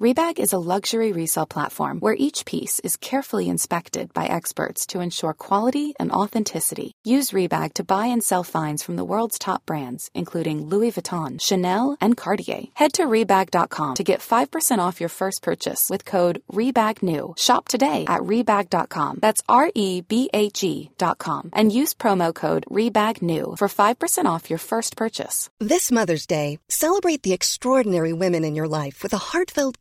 Rebag is a luxury resale platform where each piece is carefully inspected by experts to ensure quality and authenticity. Use Rebag to buy and sell finds from the world's top brands, including Louis Vuitton, Chanel, and Cartier. Head to Rebag.com to get 5% off your first purchase with code REBAGNEW. Shop today at Rebag.com. That's R E B A G.com. And use promo code REBAGNEW for 5% off your first purchase. This Mother's Day, celebrate the extraordinary women in your life with a heartfelt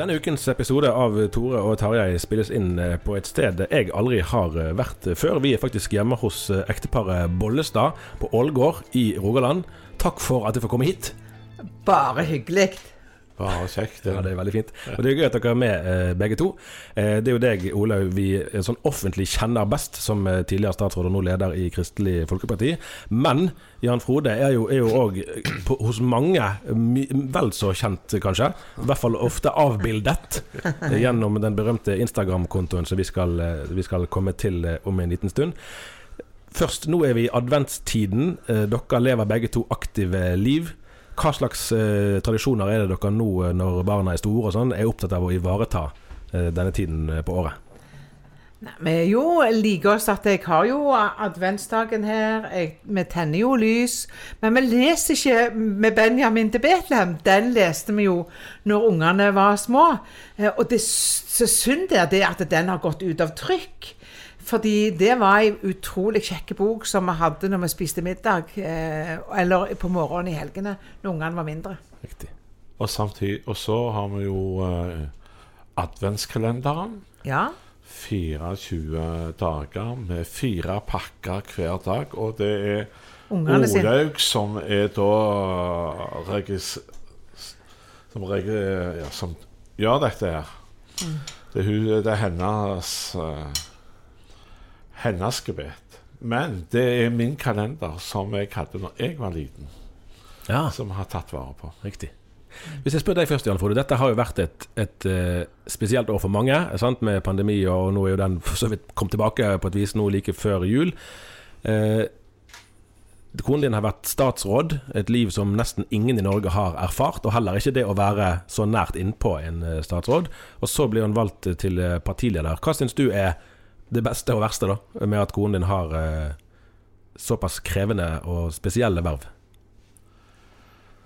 Denne ukens episode av Tore og Tarjei spilles inn eh, på et sted jeg aldri har eh, vært før. Vi er faktisk hjemme hos eh, ekteparet Bollestad på Ålgård i Rogaland. Takk for at jeg får komme hit. Bare hyggelig. Bare kjekt. Ja, det er veldig fint. Og det er gøy at dere er med eh, begge to. Eh, det er jo deg, Olaug, vi sånn offentlig kjenner best som eh, tidligere statsråd og nå leder i Kristelig Folkeparti. Men Jan Frode er jo òg hos mange my, vel så kjent, kanskje. I hvert fall ofte avbildet gjennom den berømte Instagram-kontoen som vi skal, vi skal komme til om en liten stund. Først, nå er vi i adventstiden. Dere lever begge to aktive liv. Hva slags eh, tradisjoner er det dere nå eh, når barna er store og sånn, er opptatt av å ivareta eh, denne tiden eh, på året? Nei, Vi er jo like oss at jeg har jo adventsdagen her, jeg, vi tenner jo lys. Men vi leser ikke med Benjamin til Betlehem. Den leste vi jo når ungene var små. Eh, Og det så synd det er at den har gått ut av trykk. Fordi det var ei utrolig kjekk bok som vi hadde når vi spiste middag. Eh, eller på morgenen i helgene når ungene var mindre. Riktig. Og samtidig Og så har vi jo eh, adventskalenderen. Ja. 24 dager med fire pakker hver dag. Og det er Ungene. Olaug som er da regis... Som, regis, ja, som gjør dette her. Det, er det er hennes eh, Hennes gebet. Men det er min kalender som jeg hadde når jeg var liten, Ja, som har tatt vare på. riktig. Hvis jeg spør deg først, Jan Frode. Dette har jo vært et, et eh, spesielt år for mange, sant? med pandemi, og nå er jo den for så vidt kommet tilbake på et vis nå like før jul. Eh, Konen din har vært statsråd, et liv som nesten ingen i Norge har erfart. Og heller ikke det å være så nært innpå en eh, statsråd. Og så blir hun valgt til eh, partileder. Hva syns du er det beste og verste da, med at konen din har eh, såpass krevende og spesielle verv?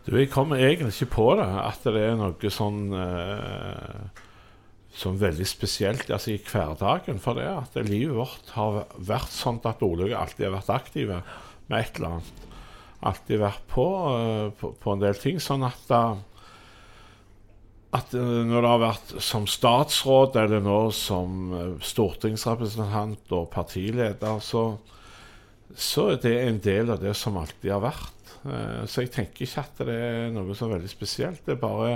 Du, jeg kommer egentlig ikke på det, at det er noe sånn eh, Sånn veldig spesielt altså i hverdagen. For det at livet vårt har vært sånn at Olaug alltid har vært aktive med et eller annet. Alltid vært på, eh, på, på en del ting. Sånn at eh, at eh, når det har vært som statsråd eller nå som eh, stortingsrepresentant og partileder, så, så er det en del av det som alltid har vært. Eh, Så jeg tenker ikke at det er noe så veldig spesielt. Det er bare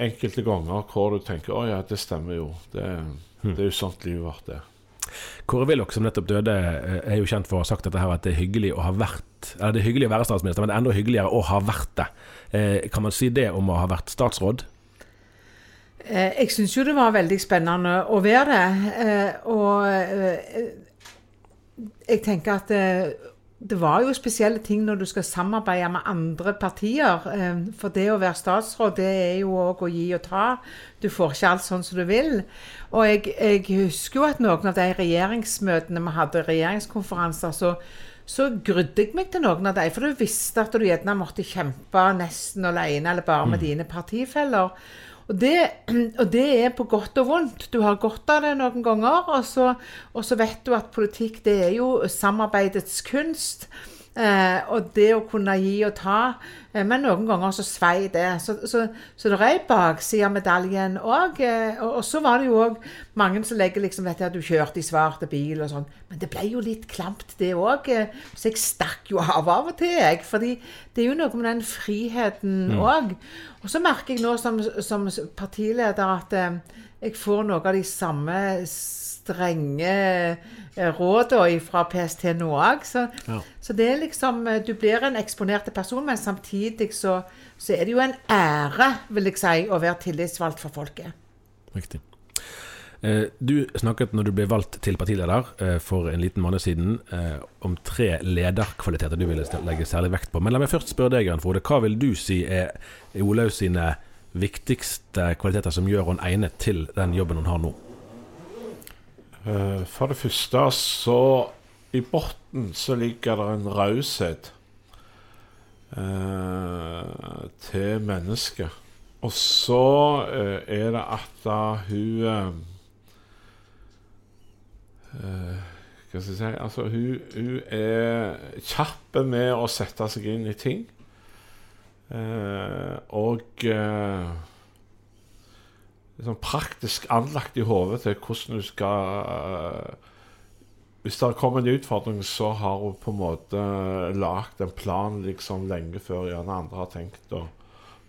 enkelte ganger hvor du tenker å ja, det stemmer jo. Det, det er jo sånt livet vårt er. Kåre Willoch, som nettopp døde, eh, er jo kjent for å ha sagt dette her at det er hyggelig å ha vært Eller det er hyggelig å være statsminister, men det er enda hyggeligere å ha vært det. Eh, kan man si det om å ha vært statsråd? Eh, Jeg syns jo det var veldig spennende å være det. Og jeg tenker at det var jo spesielle ting når du skal samarbeide med andre partier. eh, For det å være statsråd, det er jo òg å gi og ta. Du får ikke alt sånn som du vil. Og jeg, jeg husker jo at noen av de regjeringsmøtene vi hadde, regjeringskonferanser, så, så grudde jeg meg til noen av dem. For du visste at du gjerne måtte kjempe nesten alene eller bare med dine partifeller. Og det, og det er på godt og vondt. Du har godt av det noen ganger, og så, og så vet du at politikk det er jo samarbeidets kunst. Eh, og det å kunne gi og ta. Eh, men noen ganger så svei det. Så, så, så det er ei bakside av medaljen òg. Eh, og, og så var det jo òg mange som legger liksom dette at du kjørte i svarte bil og sånn. Men det ble jo litt klamt, det òg. Eh, så jeg stakk jo av av og til, jeg. Fordi det er jo noe med den friheten òg. Og så merker jeg nå som, som partileder at eh, jeg får noe av de samme strenge eh, rådene fra PST nå òg. Så, så det er liksom eh, Du blir en eksponert person, men samtidig så, så er det jo en ære, vil jeg si, å være tillitsvalgt for folket. Riktig. Eh, Du snakket når du ble valgt til partileder for en liten måned siden om tre lederkvaliteter du ville legge særlig vekt på. Men la meg først spørre deg, Jan Frode. Hva vil du si er er Olaug sine viktigste kvaliteter som gjør hun egnet til den jobben hun har nå? Eh, For det første så I bunnen så ligger det en raushet eh, til mennesket. Og så eh, er det at da hun eh, eh, Hva skal jeg si Altså, hun, hun er kjapp med å sette seg inn i ting. Eh, og eh, sånn praktisk anlagt i hodet til hvordan du skal eh, Hvis det kommer en utfordring, så har hun på en måte lagd en plan liksom lenge før gjerne andre har tenkt å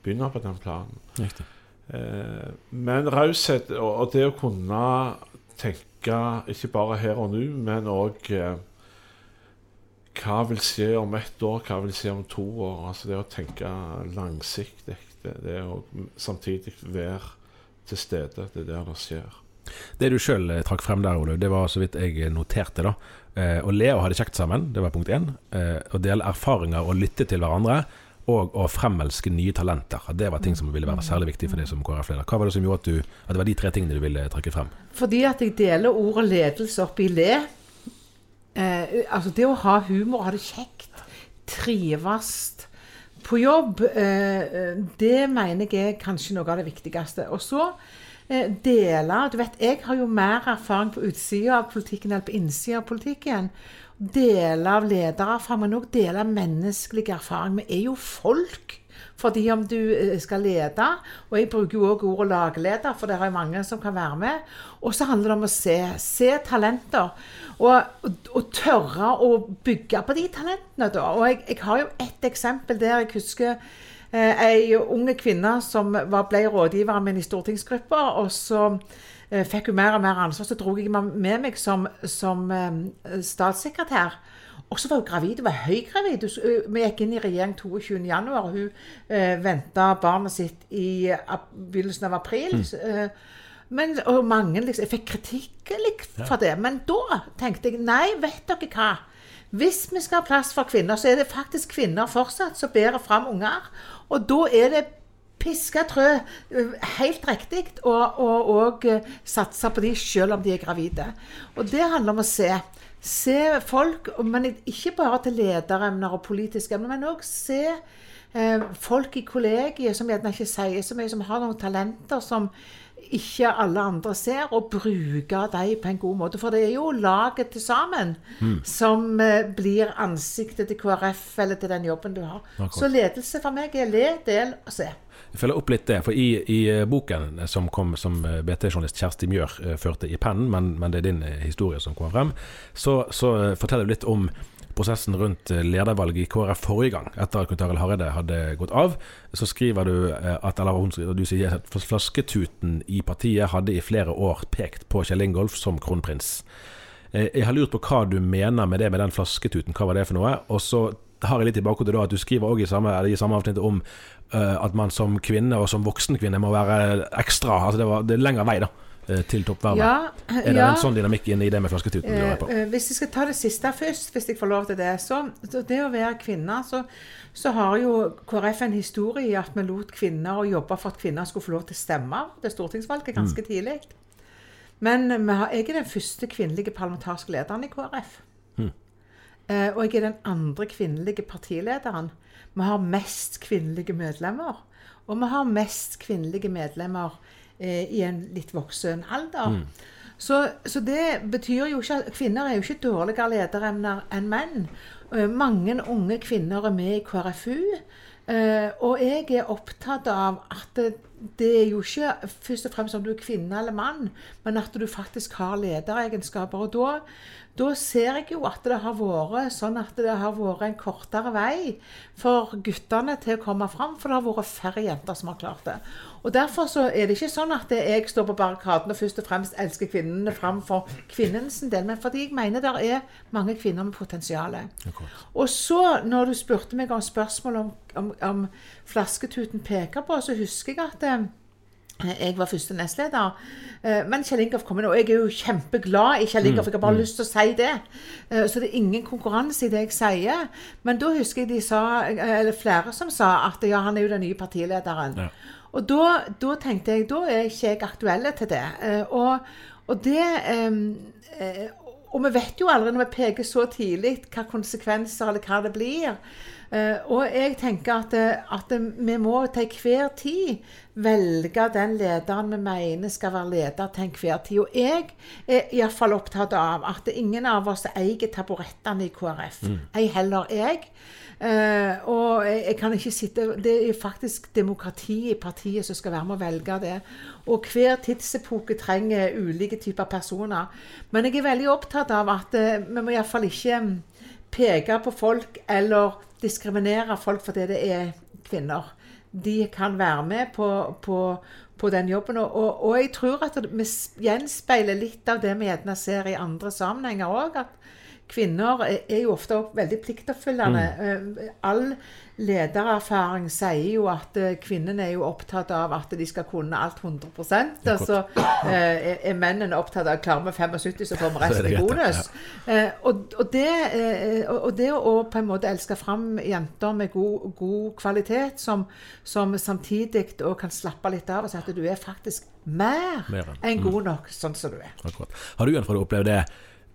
begynne på den planen. Riktig. Eh, men raushet og, det å kunne tenke ikke bare her og nå, men òg eh, hva vil skje om ett år, hva vil skje om to år? Altså det å tenke langsiktig. Det, det å samtidig være til stede. Det er der det skjer. Det du sjøl trakk frem der, Olaug, det var så vidt jeg noterte. da. Eh, Å le og ha det kjekt sammen, det var punkt én. Eh, Å dele erfaringer og lytte til hverandre. Og å fremelske nye talenter. Det var ting som ville være særlig viktig for deg som KrF-leder. Hva var det som gjorde at, du, at det var de tre tingene du ville trekke frem? Fordi at jeg deler ordet ledelse opp i le. Eh, altså det å ha humor, ha det kjekt, trives på jobb, eh, det mener jeg er kanskje noe av det viktigste. Og så eh, dele Du vet, jeg har jo mer erfaring på utsida av politikken enn på innsida av politikken. Dele av ledererfaring, men òg dele menneskelig erfaring. Vi er jo folk. Fordi om du eh, skal lede, og jeg bruker jo også ordet lagleder, for det er mange som kan være med. Og så handler det om å se. Se talenter. Og, og, tørre å bygge på de talentene, da. Og jeg, jeg har jo ett eksempel der jeg husker eh, ei unge kvinne som var, ble rådgiver av min i stortingsgruppa. Og så eh, fikk hun mer og mer ansvar. Så dro jeg med meg som, som eh, statssekretær. Og så var hun gravid. Hun var høygravid. Vi gikk inn i regjering 22.1. og Hun eh, venta barnet sitt i begynnelsen av april. Mm. men, og mange liksom, Jeg fikk kritikk liksom, for det. Men da tenkte jeg nei, vet dere hva? Hvis vi skal ha plass for kvinner, så er det faktisk kvinner fortsatt som bærer fram unger. Og da er det piska trø helt riktig, og, og, og satse på de selv om de er gravide. Og det handler om å se. Se folk, men ikke bare til lederemner og politiske emner, men òg se eh, folk i kollegiet som gjerne ikke sier så mye, som har noen talenter som ikke alle andre ser, og bruke dem på en god måte. For det er jo laget til sammen som eh, blir ansiktet til KrF eller til den jobben du har. Akkurat. Så ledelse for meg er le, del og se. Jeg følger opp litt det, for i, i eh, boken som kom som eh, BT-journalist Kjersti Mjør eh, førte i pennen, men, men det er din historie som kommer frem, så, så forteller du litt om prosessen rundt ledervalget i KrF forrige gang, etter at Knut Arild Hareide hadde gått av. Så skriver du at eller hun, du sier at flasketuten i partiet hadde i flere år pekt på Kjell Ingolf som kronprins. Jeg har lurt på hva du mener med det med den flasketuten. Hva var det for noe? Og så har jeg litt i bakhodet da at du skriver også i samme, i samme avsnitt om at man som kvinne og som voksen kvinne må være ekstra Altså det, var, det er lengre vei, da. eh, til toppvervet. Ja, Er det ja. en sånn dynamikk inne i det med flasketuten? Eh, eh, hvis jeg skal ta det siste først, hvis jeg får lov til det. Så, så det å være kvinne, så, så har jo KrF en historie i at vi lot kvinner og jobba for at kvinner skulle få lov til å stemme til stortingsvalget ganske tidlig. Men vi har, jeg er den første kvinnelige parlamentariske lederen i KrF. Eh, og jeg er den andre kvinnelige partilederen. Vi har mest kvinnelige medlemmer. Og vi har mest kvinnelige medlemmer eh, i en litt voksen alder. Så, så det betyr jo ikke at kvinner er jo ikke dårligere ledere enn enn menn. Eh, mange unge kvinner er med i KrFU. Eh, og jeg er opptatt av at det, det er jo ikke først og fremst om du er kvinne eller mann, men at du faktisk har lederegenskaper. Og da, da ser jeg jo at det har vært sånn at det har vært en kortere vei for guttene til å komme fram, for det har vært færre jenter som har klart det. Og Derfor så er det ikke sånn at jeg står på barrikadene og først og fremst elsker kvinnene framfor kvinnens del, men fordi jeg mener det er mange kvinner med potensial. Og så, når du spurte meg om spørsmål om, om, om flasketuten peker på, så husker jeg at eh, jeg var første nestleder. Eh, Men Kjell Ingolf kom inn, og jeg er jo kjempeglad i Kjell Ingolf. Jeg har bare lyst til å si det. Eh, Så det er ingen konkurranse i det jeg sier. Men da husker jeg de sa, eh, eller flere som sa at ja, han er jo den nye partilederen. Ja. Og da, da tenkte jeg da er ikke jeg aktuell til det. Og, og det Og vi vet jo aldri når vi peker så tidlig hva konsekvenser eller hva det blir. Eh, og jeg tenker at, at vi må til hver tid velge den lederen vi mener skal være leder til enhver tid. Og jeg er iallfall opptatt av at ingen av oss eier taburettene i KrF. Ei heller jeg. Eh, og jeg, jeg kan ikke sitte Det er faktisk demokratiet i partiet som skal være med å velge det. Og hver tidsepoke trenger ulike typer personer. Men jeg er veldig opptatt av at eh, vi må iallfall ikke mm, peke på folk eller diskriminere folk fordi det er kvinner. De kan være med på, på, på den jobben. Og, og jeg tror at vi gjenspeiler litt av det vi gjerne ser i andre sammenhenger òg. At kvinner er, jo ofte også veldig pliktoppfyllende. Mm. All ledererfaring sier jo at eh, kvinnene er jo opptatt av at de skal kunne alt 100 Og så altså, er, er mennene opptatt av klarer vi 75, så får vi resten i bonus. Eh, og, og, det, eh, og det å på en måte elske fram jenter med god, god kvalitet, som, som samtidig kan slappe litt av og si at du er faktisk mer, Mer enn- enn god nok sånn som du er. Akkurat. Har du Jan, opplevd det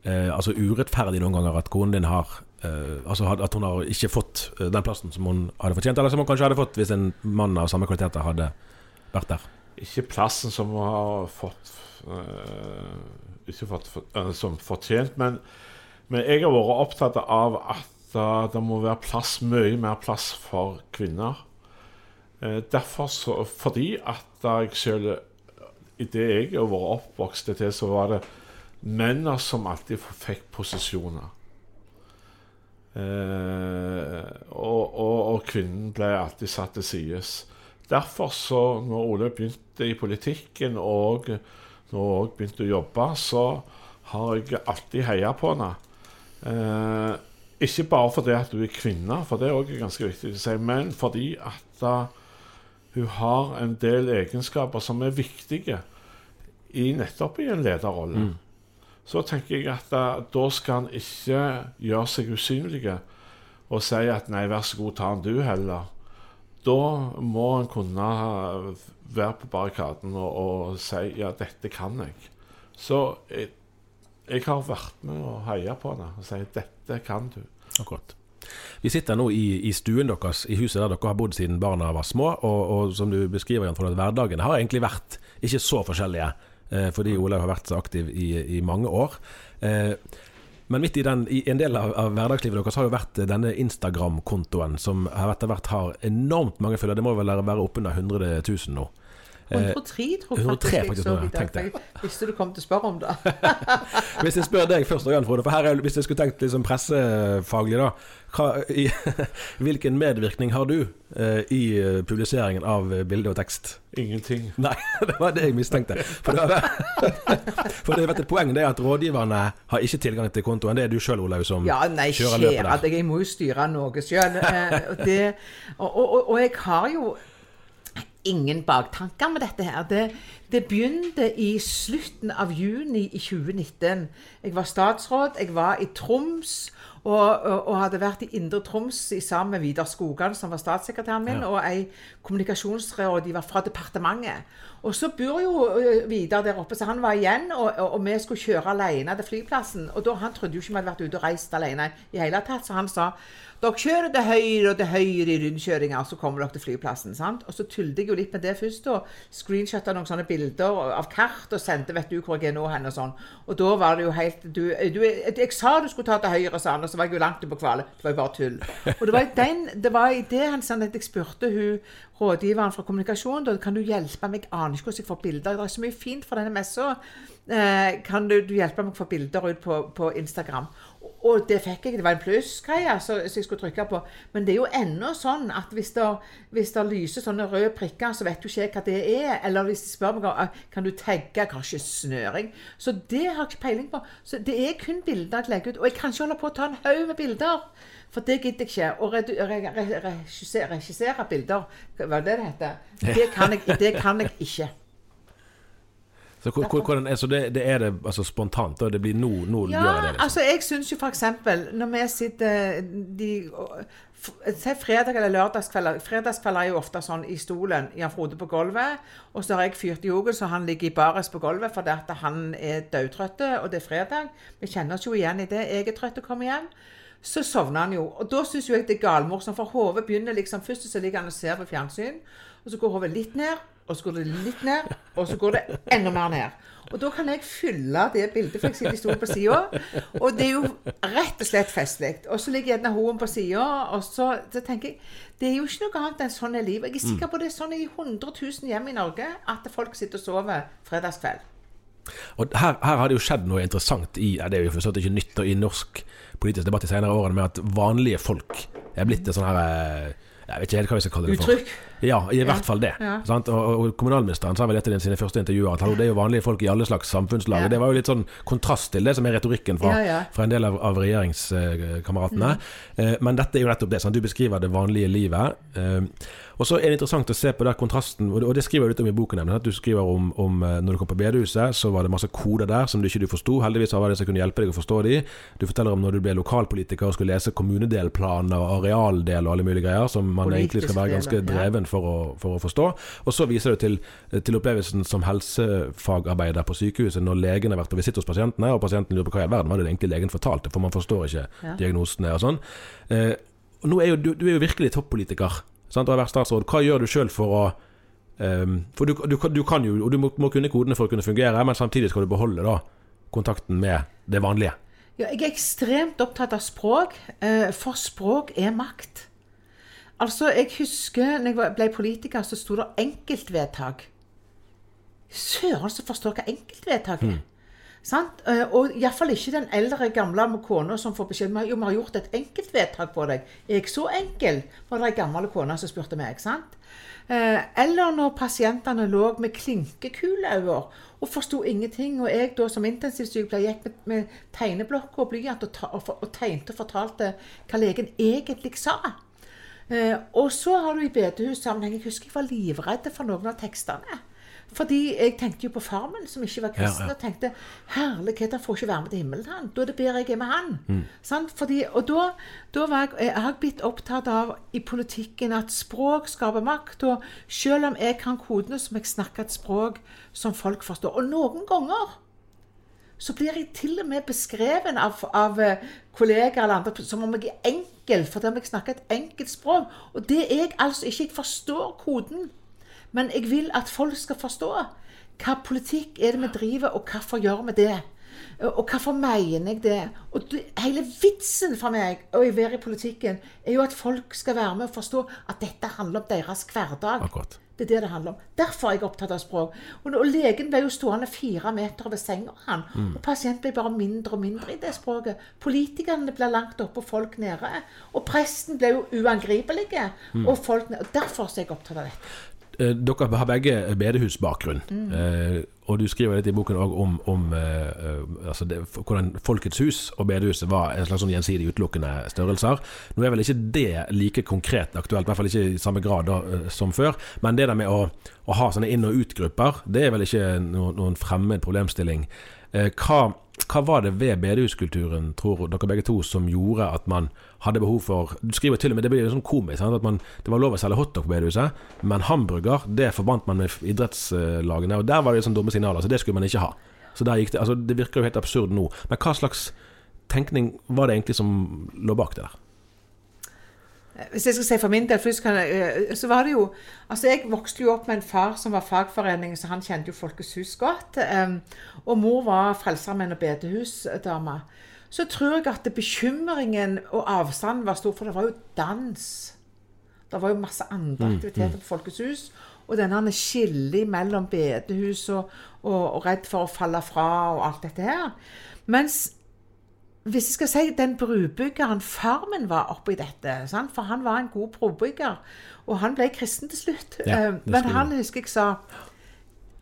eh, altså urettferdig noen ganger at konen din har eh, altså At hun har ikke fått eh, den plassen som hun hadde fortjent, eller som hun kanskje hadde fått hvis en mann av samme kvaliteter hadde vært der? Ikke plassen som hun har fått øh, Ikke fått øh, som fortjent, men, men jeg har vært opptatt av at det må være plass, mye mer plass for kvinner. Eh, derfor så, Fordi at jeg selv I det jeg har vært oppvokst til, så var det mennene som alltid fikk posisjoner. Eh, og, og, og kvinnen ble alltid satt til side. Derfor, så når Ole begynte i politikken og når hun begynte å jobbe, så har jeg alltid heia på henne. Eh, ikke bare fordi at hun er kvinne, for det er også ganske viktig å si, men fordi at uh, hun har en del egenskaper som er viktige i nettopp i en lederrolle. Så tenker jeg at da, da skal han ikke gjøre seg usynlige og si at nei, vær så god, ta den du heller. Da må en kunne være på barrikaden og, og si ja, dette kan jeg. Så jeg, jeg har vært med og heia på henne og sier dette kan du. Akkurat. Vi sitter nå i, i stuen deres, i huset der dere har bodd siden barna var små. Og, og som du beskriver, Jan hverdagen har egentlig vært ikke så forskjellige. Eh, fordi Olaug har vært så aktiv i, i mange år. Eh, men midt i, den, i en del av, av hverdagslivet deres har jo vært denne Instagram-kontoen, som etter hvert har enormt mange følgere. Det må vel være oppunder 100 000 nå. Eh, 103, tror 103 jeg faktisk jeg så vidt. i dag, Jeg visste du kom til å spørre om det. Hvis jeg spør deg først, Jan Frode, for her er, hvis jeg skulle tenkt liksom pressefaglig, da. Hva, i, hvilken medvirkning har du eh, i eh, publiseringen av eh, bilde og tekst? Ingenting. Nei, det var det jeg mistenkte. For det, det, for det vet, et poeng det er at rådgiverne har ikke tilgang til kontoen. Det er du sjøl, Olaug, som Ja, nei, kjører løpet det skjer at jeg må jo styre noe sjøl. og, og, og, og jeg har jo ingen baktanker med dette her. Det, det begynte i slutten av juni i 2019. Jeg var statsråd, jeg var i Troms. Og, og, og hadde vært i Indre Troms i sammen med Vidar Skogan, som var statssekretæren min, og ei kommunikasjonsrådgiver fra departementet. Og så bor jo ø, Vidar der oppe, så han var igjen, og, og, og vi skulle kjøre alene til flyplassen. Og da, han trodde jo ikke vi hadde vært ute og reist alene i hele tatt, så han sa dere kjører til høyre og til høyre i rundkjøringa, så kommer dere til flyplassen. sant? Og så tullte jeg jo litt med det først, og screenshotta noen sånne bilder av kart og sendte 'Vet du hvor jeg er nå?' hen og sånn. Og da var det jo helt du, du, Jeg sa du skulle ta til høyre, sa han, og så var jeg jo langt ute på Kvale. Det var jo bare tull. Og det var i, den, det var i det han sa jeg spurte hun rådgiveren fra kommunikasjon da kan du hjelpe meg, jeg aner ikke hvordan jeg får bilder. Det er så mye fint fra denne messa. Eh, kan du, du hjelpe meg å få bilder ut på, på Instagram? Og det fikk jeg. Det var en plussgreie som så jeg skulle trykke på. Men det er jo ennå sånn at hvis det, hvis det lyser sånne røde prikker, så vet du ikke hva det er. Eller hvis de spør meg om kan du tagge, ikke snøring. Så det har jeg ikke peiling på. Så det er kun bilder jeg legger ut. Og jeg kan ikke holde på å ta en haug med bilder. For det gidder jeg ikke. Å regissere, regissere bilder, hva er det det heter? Det kan jeg, det kan jeg ikke. Så, hvor- hvor- er, så det, det er det altså spontant? Og Det blir nå, nå gjør jeg det? Liksom. altså jeg syns jo f.eks. når vi sitter de Se fredag eller lørdagskvelder. Fredagskvelder er jo ofte sånn i stolen. Jan Frode på gulvet. Og så har jeg fyrt i jogen, så han ligger i baris på gulvet fordi at han er dødtrøtt, og det er fredag. Vi kjenner oss jo igjen i det. Jeg er trøtt og kommer hjem. Så sovner han jo. Og da syns jeg det er galmorsomt, for hodet begynner liksom Først så ligger han og ser på fjernsyn, og så går hodet litt ned, og så går det litt ned, og så går det enda mer ned. Og da kan jeg fylle det bildet, for jeg sitter i stolen på sida. Og det er jo rett og slett festlig. Og så ligger gjerne hoen på sida, og så, så tenker jeg Det er jo ikke noe annet enn sånn er livet. Jeg er sikker på det er sånn i 100 000 hjem i Norge at folk sitter og sover fredagskveld. Og her, her har det jo skjedd noe interessant i Det er jo forstått ikke nytt i norsk politisk debatt de senere årene, med at vanlige folk er blitt et sånn her eh, Jeg vet ikke helt hva vi skal kalle det for. Uttrykk. Ja, i hvert fall det. Og, og kommunalministeren sa vel etter sine første intervjuer at det er jo vanlige folk i alle slags samfunnslag. Det var jo litt sånn kontrast til det som er retorikken fra, fra en del av, av regjeringskameratene. Eh, men dette er jo nettopp det. Sant? Du beskriver det vanlige livet. Eh, og så er det interessant å se på der kontrasten, og det, skriver du litt om i boken. at Du skriver om, om eh, når du kom på bedehuset, så var det masse koder der som du ikke forsto. Heldigvis var det som kunne hjelpe deg å forstå de. Du forteller om når du ble lokalpolitiker og skulle lese kommunedelplaner og arealdel og alle mulige greier, som man egentlig skal være ganske Politisk del, for å, for å forstå. Og så viser du til, til opplevelsen som helsefagarbeider på sykehuset når legen har vært på visitt hos pasientene, og pasienten lurer på hva i all verden var det egentlig legen fortalte, for man forstår ikke Ja. diagnosene og sånn. Eh, og nå er jo, du, du er jo virkelig toppolitiker sant, og har vært statsråd. Hva gjør du sjøl for å um, For du, du, kan- du kan jo, og du må, må kunne kodene for å kunne fungere, men samtidig skal du beholde da kontakten med det vanlige. Ja, jeg er ekstremt opptatt av språk, eh, for språk er makt. Altså, jeg husker når jeg ble politiker, så sto det enkeltvedtak. Søren som forstår hva enkeltvedtak er. Sant? Eh, Og iallfall ikke den eldre, gamle kona som får beskjed om at vi har gjort et enkeltvedtak på deg. Er jeg så enkel? var det ei gammel kone som spurte meg. sant? Eh, Eller når pasientene lå med klinkekuleøyne og forsto ingenting, og jeg da som intensivsykepleier gikk med, med tegneblokk og blyant og, og, og tegnte og fortalte hva legen egentlig sa. Eh, og så har du i bedehussammenheng Jeg husker jeg var livredd for noen av tekstene. Fordi jeg tenkte jo på far min, som ikke var kristen, Ja, ja. og tenkte herlighet, han får ikke være med til himmelen, han. Da er det bedre jeg er med han. Sant? Fordi, og da, da var jeg, jeg har blitt opptatt av i politikken at språk skaper makt. Og selv om jeg kan kodene, så må jeg snakke et språk som folk forstår. Og noen ganger så blir jeg til og med beskreven av, av eh, kollegaer eller andre som om jeg er enkel, fordi om jeg snakker et enkelt språk. Og det er jeg altså ikke. Jeg forstår koden. Men jeg vil at folk skal forstå hva politikk er det vi driver, og hvorfor gjør vi det. Og hvorfor mener jeg det? Og det, hele vitsen for meg å være i politikken er jo at folk skal være med og forstå at dette handler om deres hverdag. Akkurat. Det er det det handler om. Derfor er jeg opptatt av språk. Og, og legen ble jo stående fire meter over senga, han. Og pasienten ble bare mindre og mindre i det språket. Politikerne ble langt oppe og folk nede. Og presten ble jo uangripelig. Og folk nede. Derfor er jeg opptatt av dette. eh, dere har begge bedehusbakgrunn. Eh, og du skriver litt i boken òg om, om eh, eh, altså det, hvordan Folkets hus og bedehuset var en slags sånn gjensidig utelukkende størrelser. Nå er vel ikke det like konkret aktuelt, i hvert fall ikke i samme grad da, eh, som før. Men det der med å, å ha sånne inn- og utgrupper, det er vel ikke noen, noen fremmed problemstilling. Eh, hva, hva var det ved bedehuskulturen, tror dere begge to, som gjorde at man hadde behov for Du skriver til og med, det blir jo sånn komisk, sant? at man, det var lov å selge hotdog på bedehuset, men hamburger det forbandt man med idrettslagene, og der var det sånn dumme signaler, så det skulle man ikke ha. Så der gikk Det altså det virker jo helt absurd nå. Men hva slags tenkning var det egentlig som lå bak det der? Hvis jeg skal si for min del, først jeg, eh, så var det jo Altså, jeg vokste jo opp med en far som var fagforening, så han kjente jo Folkets hus godt. em, og mor var frelsermenn og bedehusdame. Så tror jeg at bekymringen og avstanden var stor, for det var jo dans. Det var jo masse andre aktiviteter på Folkets hus. Og denne skillet mellom bedehus og, og, og redd for å falle fra og alt dette her. Mens hvis jeg skal si den brubyggeren far min var oppi dette, sant? for han var en god brobygger, og han ble kristen til slutt. Ja, Eh, Men han husker jeg sa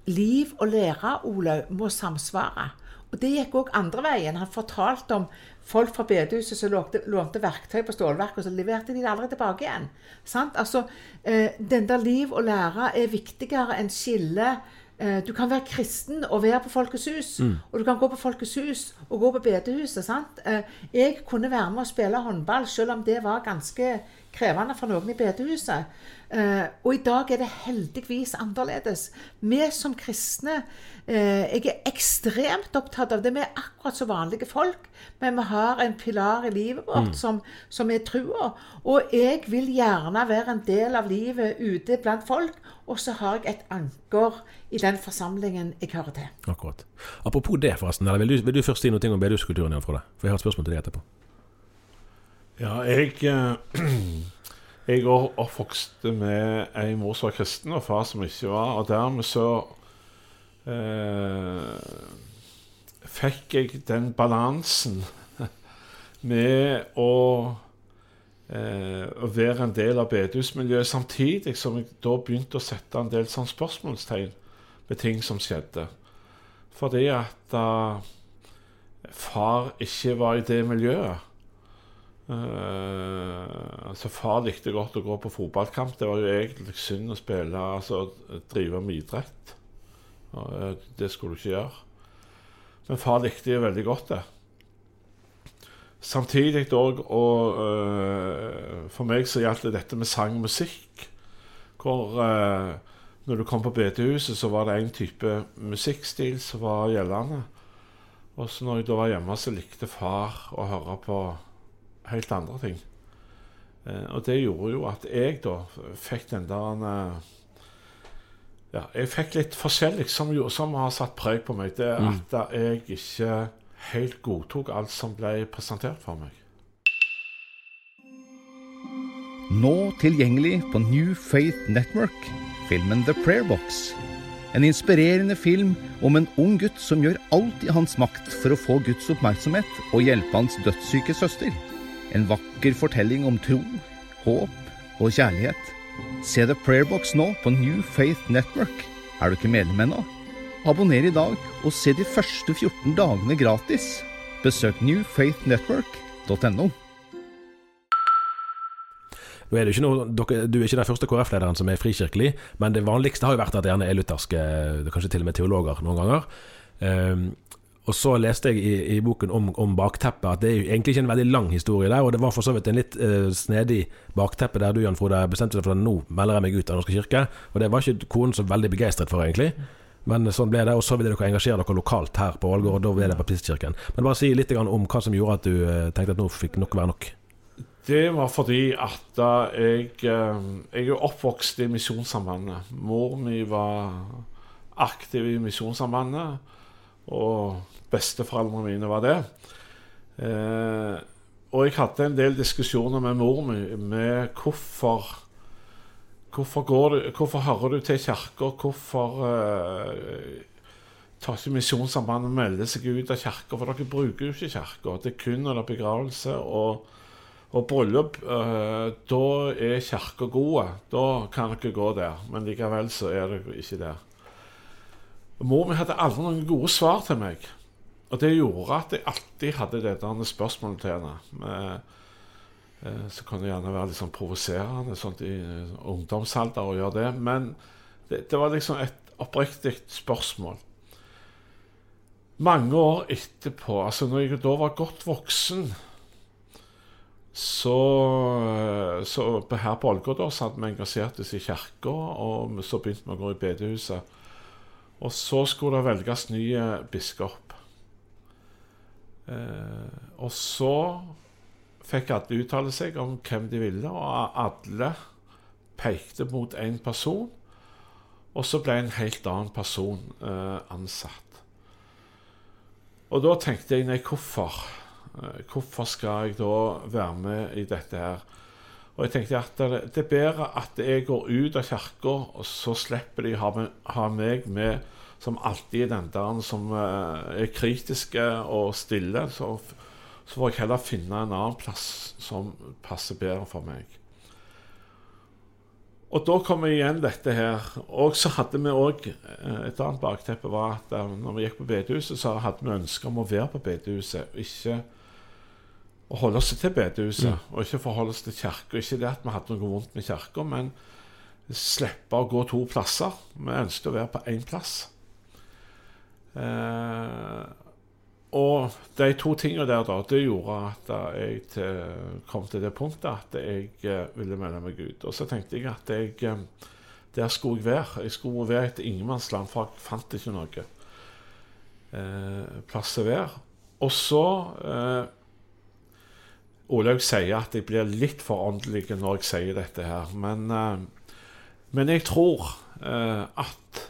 Liv og lære, Olaug, må samsvare. Og det gikk òg andre veien. Han fortalte om folk fra bedehuset som lånte, lånte verktøy på stålverket, og så leverte de det aldri tilbake igjen. Sant? Altså, eh, den der liv og lære er viktigere enn skille. Eh, du kan være kristen og være på Folkets hus, og du kan gå på Folkets hus og gå på bedehuset. sant? Eh, jeg kunne være med og spille håndball, selv om det var ganske krevende for noen i bedehuset. Eh, og i dag er det heldigvis annerledes. Vi som kristne eh, Jeg er ekstremt opptatt av det. Vi er akkurat så vanlige folk, men vi har en pilar i livet vårt som, som er trua. Og jeg vil gjerne være en del av livet ute blant folk, og så har jeg et anker i den forsamlingen jeg hører til. Akkurat. Apropos det, forresten. Vil, du, vil du først si noe om bedehuskulturen? For jeg har et spørsmål til deg etterpå. Ja, jeg eh, Jeg er oppvokst med ei mor som var kristen, og far som ikke var. Og dermed så eh, fikk jeg den balansen med å, eh, være en del av bedehusmiljøet, samtidig som jeg da begynte å sette en del sånn spørsmålstegn ved ting som skjedde. Fordi at da far ikke var i det miljøet Eh, altså Far likte godt å gå på fotballkamp. Det var jo egentlig synd å spille, altså drive med idrett. Eh, det skulle du ikke gjøre. Men far likte jo veldig godt det. Samtidig òg og uh, For meg så gjaldt det dette med sang og musikk. Hvor eh, når du kom på bedehuset, så var det en type musikkstil som var gjeldende. Og så når jeg da var hjemme, så likte far å høre på helt andre ting. Eh, og det gjorde jo at jeg da fikk den der en... Ja, jeg fikk litt forskjellig som, som har satt preg på meg. Det er at jeg ikke helt godtok alt som ble presentert for meg. Nå tilgjengelig på New Faith Network, filmen The Prayer Box. En inspirerende film om en ung gutt som gjør alt i hans makt for å få Guds oppmerksomhet og hjelpe hans dødssyke søster. En vakker fortelling om tro, håp og kjærlighet. Se The Prayer Box nå på New Faith Network. Er du ikke medlem ennå? Abonner i dag og se de første 14 dagene gratis. Besøk newfaithnetwork.no. Nå er det ikke noe, du er ikke den første KrF-lederen som er frikirkelig, men det vanligste har jo vært at det gjerne er lutherske, kanskje til og med teologer noen ganger. Ehm, og så leste jeg i, i boken om, om bakteppet at det er jo egentlig ikke en veldig lang historie der, og det var for så vidt en litt uh, snedig bakteppe der du, Jan Frode, bestemte deg for at nå melder jeg meg ut av Norske kirke. Og det var ikke konen så veldig begeistret for, egentlig. Men sånn ble det, og så ville dere engasjere dere lokalt her på Ålgård, og da ble det Baptistkirken. Men bare si litt om hva som gjorde at du eh, tenkte at nå fikk nok være nok. Det var fordi at da jeg eh, Jeg er oppvokst i Misjonssambandet. Mor mi var aktiv i Misjonssambandet, og besteforeldrene mine var det. Eh, og jeg hadde en del diskusjoner med mor mi med hvorfor Hvorfor, du, hvorfor hører du til kirka? Hvorfor eh, tar ikke Misjonssambandet og melder seg ut av kirka? For dere bruker jo ikke kirka. Det er kun under begravelse og Og bryllup, eh, da er kirka gode. Da kan dere gå der. Men likevel så er dere ikke der. Mor mi hadde aldri noen gode svar til meg. Og det gjorde at jeg alltid hadde det der spørsmålet til henne. Eh, eh, så kan det gjerne være litt sånn provoserende sånt i eh, ungdomsalder å gjøre det. Men det, det var liksom et oppriktig spørsmål. Mange år etterpå, altså når jeg da var godt voksen så, så her på Ålgård hadde vi engasjert oss i kirka, og så begynte vi å gå i bedehuset. Og så skulle det velges ny biskop. Eh, og så fikk alle uttale seg om hvem de ville, og alle pekte mot én person. Og så ble en helt annen person eh, ansatt. Og da tenkte jeg nei, hvorfor? Eh, hvorfor skal jeg da være med i dette her? Og jeg tenkte at det, er bedre at jeg går ut av kirka, og så slipper de ha, ha meg med som alltid den der som uh, er kritiske og stille. Så, så får jeg heller finne en annen plass som passer bedre for meg. Og da kommer igjen dette her. Og så hadde vi òg Et annet bakteppe var at uh, når vi gikk på bedehuset, så hadde vi ønske om å være på bedehuset. Ikke å holde oss til bedehuset, mm. og ikke forholde oss til kirka. Ikke det at vi hadde noe vondt med kirka, men slippe å gå to plasser. Vi ønsket å være på én plass. Eh, og de to tingene der da, det gjorde at jeg til, kom til det punktet at jeg eh, ville melde meg ut. Og så tenkte jeg at jeg, eh, der skulle jeg være. Jeg skulle være et ingenmannsland, for jeg fant ikke noe eh, plass å være. Og så eh, Olaug sier at jeg blir litt for åndelig når jeg sier dette her. Men, eh, men jeg tror eh, at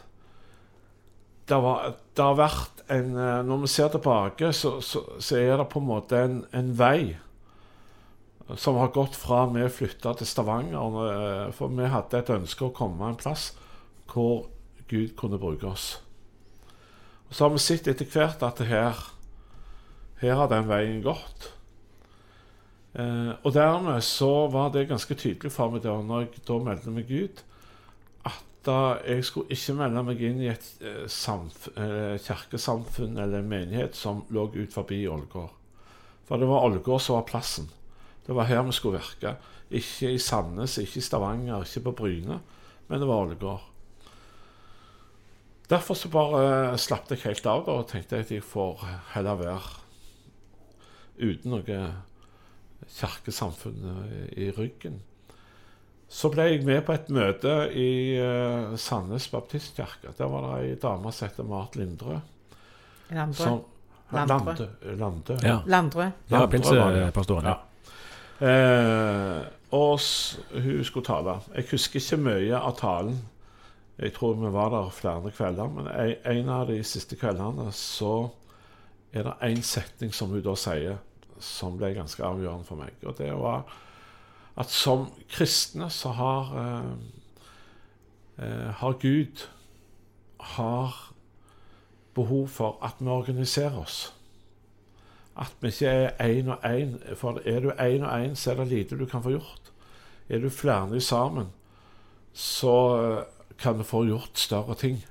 det, var, det, har vært en eh, Når vi ser tilbake, så, så, så er det på en måte en, en, vei som har gått fra vi flytta til Stavanger. Eh, for vi hadde et ønske å komme en plass hvor Gud kunne bruke oss. Og Så har vi sett etter hvert at her, her har den veien gått. Eh, og dermed så var det ganske tydelig for meg da når jeg da meldte meg ut, da jeg skulle ikke melde meg inn i et eh, eh, kirkesamfunn eller en menighet som lå ut forbi Ålgård. For det var Ålgård som var plassen. Det var her vi skulle virke. Ikke i Sandnes, ikke i Stavanger, ikke på Bryne, men det var Ålgård. Derfor så bare eh, slapp jeg helt av da, og tenkte at jeg får heller være uten noe kirkesamfunn i ryggen. Så ble jeg med på et møte i uh, Sandnes baptistkirke. Der var det ei dame som het Mart Lindrø. Landrø. Som, Landrø. Landrø. Ja. Landrø. Ja, pinsepastoren. Ja. Eh, og hun skulle tale. Jeg husker ikke mye av talen. Jeg tror vi var der flere kvelder. Men en av de siste kveldene så er det én setning som hun da sier, som ble ganske avgjørende for meg. Og det var at som kristne så har, eh, eh, har Gud har behov for at vi organiserer oss. At vi ikke er én og én. For er du én og én, så er det lite du kan få gjort. Er du flere sammen, så eh, kan vi få gjort større ting.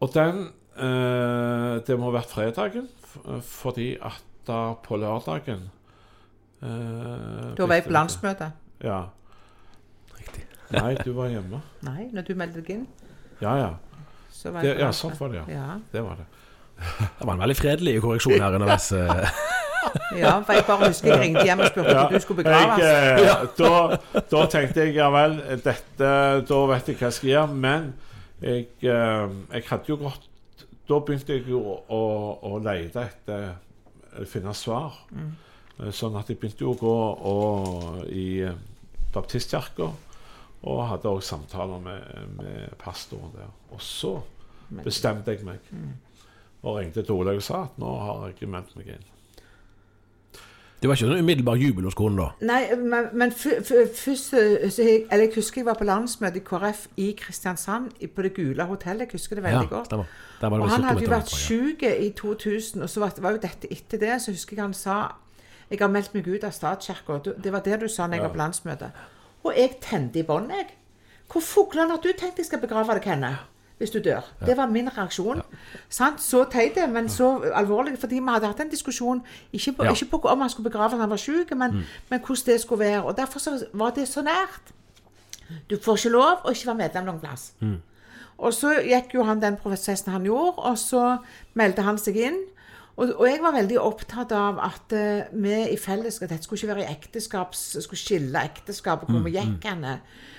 Og den eh, Det må ha vært fredagen, fordi at da på lørdagen Uh, da var vei på landsmøte. Ja. Riktig. Nei, du var hjemme. Nei, når du meldte deg inn. Ja, ja. Det, ja, sånn var det, ja. ja. Det var det. Det var en veldig fredelig korreksjon her underveis. Eh. ja, for jeg bare husker jeg ringte hjem og spurte ja, du skulle begraves. Jeg, eh, da, da, tenkte jeg ja vel, dette, da vet jeg hva jeg skal gjøre. Men jeg, jeg hadde jo gått Da begynte jeg jo å, å lete etter Finne svar. Mm. Eh, sånn at jeg begynte jo å gå og, i eh, baptistkirka. Og hadde òg samtaler med, med, pastoren der. Og så bestemte jeg meg. Mm. Og ringte til Olaug og sa at nå har jeg meldt meg inn. Det var ikke noen umiddelbar jubel hos konen da? Nei, men, men først jeg, Eller jeg husker jeg var på landsmøte i KrF i Kristiansand, på det gule hotellet. Jeg husker det veldig ja, godt. Det var, det var og han hadde jo vært syk i 2000, og så var, var jo dette etter det. Så husker jeg han sa Jeg har meldt meg ut av statskirka. Det var det du sa når jeg var på landsmøte. Og jeg tente i bånn, jeg. Hvor fuglene har du tenkt jeg skal begrave deg henne? Hvis du dør. Det var min reaksjon. Så teit men så alvorlig. Fordi vi hadde hatt en diskusjon ikke på, ikke på om han skulle begrave når han var syk, men, men hvordan det skulle være. Og derfor så var det så nært. Du får ikke lov å ikke være medlem noen plass. Og så gikk jo han den prosessen han gjorde, og så meldte han seg inn. Og, og jeg var veldig opptatt av at uh, vi i fellesskap Dette skulle ikke være i ekteskap, Skulle skille ekteskapet hvor vi gikk henne. Eh,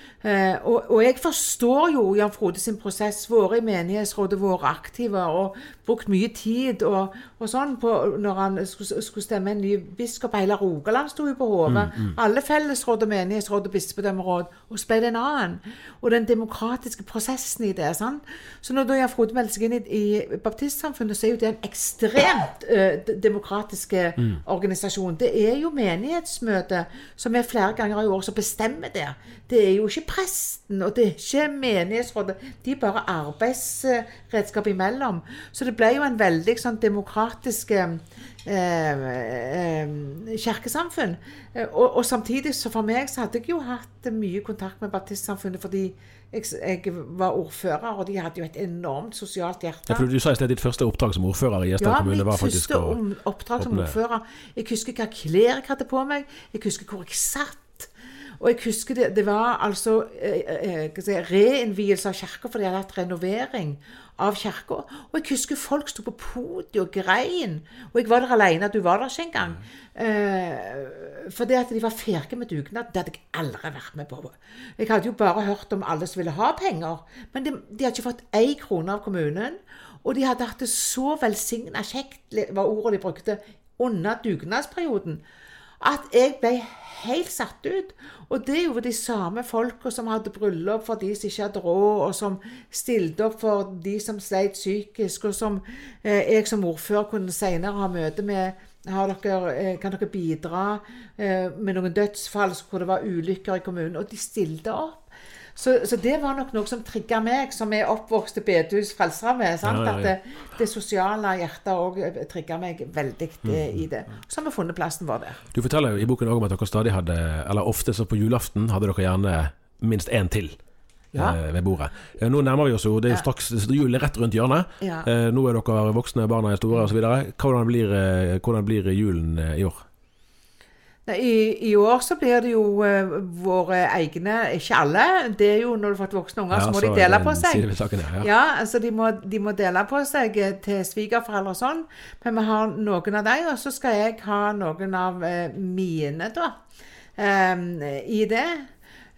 og, og jeg forstår jo Jan Frode sin prosess. Vært i menighetsrådet, vært aktive og brukt mye tid og, og sånn på når han skulle, skulle stemme en ny biskop. Hele Rogaland sto jo på hodet. Alle fellesråd og menighetsråd og bispedømmeråd. Og så ble det en annen. Og den demokratiske prosessen i det. sant? Så når Jan Frode melder seg inn i, i baptistsamfunnet, så er jo det en ekstremt ø, d- demokratiske organisasjon. Det er jo menighetsmøtet som er flere ganger i år som bestemmer det. Det er jo ikke presten, og det er ikke menighetsrådet. De er bare arbeidsredskap imellom. Så det ble jo en veldig sånn demokratisk eh, eh, kirkesamfunn. Eh, Og, og samtidig, så for meg, så hadde jeg jo hatt mye kontakt med baptistsamfunnet fordi jeg, jeg var ordfører, og de hadde jo et enormt sosialt hjerte. Ja, for du sa i sted ditt første oppdrag som ordfører i Gjesdal Ja, kommune var faktisk første mitt første oppdrag som ordfører. Jeg husker hva klær jeg hadde på meg. Jeg husker hvor jeg satt. Og jeg husker det, det var altså eh, eh, jeg si, reinnvielse av kirka, for de hadde hatt renovering av kirka. Og jeg husker folk sto på podiet og grein. Og jeg var der alene, du var der ikke engang. Eh, det at de var ferdige med dugnad. Det hadde jeg aldri vært med på. Jeg hadde jo bare hørt om alle som ville ha penger. Men de, de hadde ikke fått én krone av kommunen. Og de hadde hatt det så velsigna kjekt, var ordet de brukte, under dugnadsperioden at jeg ble helt satt ut. Og det er jo de samme folka som hadde bryllup for de som ikke hadde råd, og som stilte opp for de som sleit psykisk, og som eh, jeg som ordfører kunne senere ha møte med dere, eh, kan dere bidra eh, med noen dødsfall hvor det var ulykker i kommunen? Og de stilte opp. Så, så det var nok noe som trigga meg, som er oppvokst i bedehus frelsere med. Ja, ja, ja. At det, det sosiale hjertet òg trigga meg veldig mm, i det. Så har vi funnet plassen vår der. Du forteller jo i boken også om at dere stadig hadde, eller ofte så på julaften, hadde dere gjerne minst én til. Ja. eh, Ved bordet. Eh, Nå nærmer vi oss jo, det er jo straks jul er rett rundt hjørnet. Eh, Nå er dere voksne, barna er store osv. Hvordan, blir, eh, hvordan blir julen eh, i år? I, I år så blir det jo uh, våre egne Ikke alle. Det er jo når du har fått voksne unger, så må de er dele på seg. saken, ja. Ja. Ja, altså de må, de må dele på seg eh, til svigerforeldre og sånn. Men vi har noen av dem, og så skal jeg ha noen av uh, mine, da. Um, I det.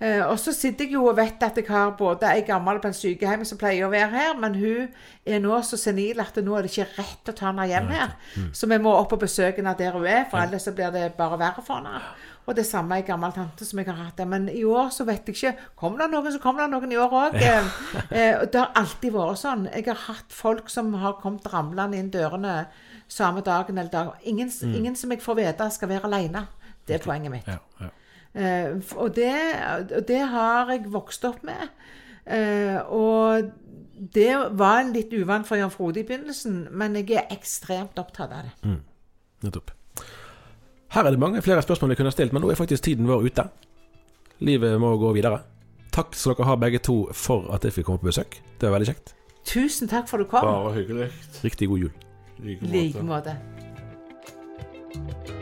Eh, og så sitter jeg jo og vet at jeg har både ei gammel på en sykehjem som pleier å være her, men hun er nå så senil at nå er det ikke rett å ta henne hjem her. Så vi må opp og besøke henne der hun er, for ellers så blir det bare verre for henne. Og det samme ei gammel tante som jeg har hatt. Men i år så vet jeg ikke Kommer det noen, så kommer det noen i år òg. det har alltid vært sånn. Jeg har hatt folk som har kommet ramlende inn dørene samme dagen eller dag. Ingen, ingen som jeg får vite skal være alene. Det er poenget mitt. Ja, ja. Eh, og, det, og det har jeg vokst opp med. Eh, og det var litt uvant for Jan Frode i begynnelsen, men jeg er ekstremt opptatt av det. Nettopp. Her er det mange flere spørsmål vi kunne ha stilt, men nå er faktisk tiden vår ute. Livet må gå videre. Takk skal dere ha begge to for at jeg fikk komme på besøk. Det var veldig kjekt. Tusen takk for at du kom. Bare hyggelig. Riktig god jul. I like måte. like måte.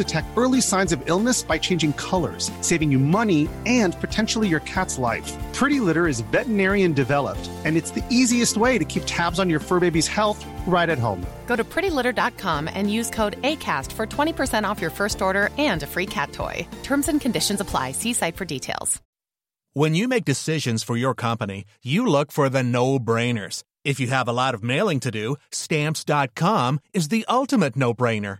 detect early signs of illness by changing colors, saving you money and potentially your cat's life. Pretty Litter is veterinarian developed, and it's the easiest way to keep tabs on your fur baby's health right at home. Go to prettylitter.com and use code ACAST for 20% off your first order and a free cat toy. Terms and conditions apply. See site for details. When you make decisions for your company, you look for the no brainers. If you have a lot of mailing to do, stamps.com is the ultimate no brainer.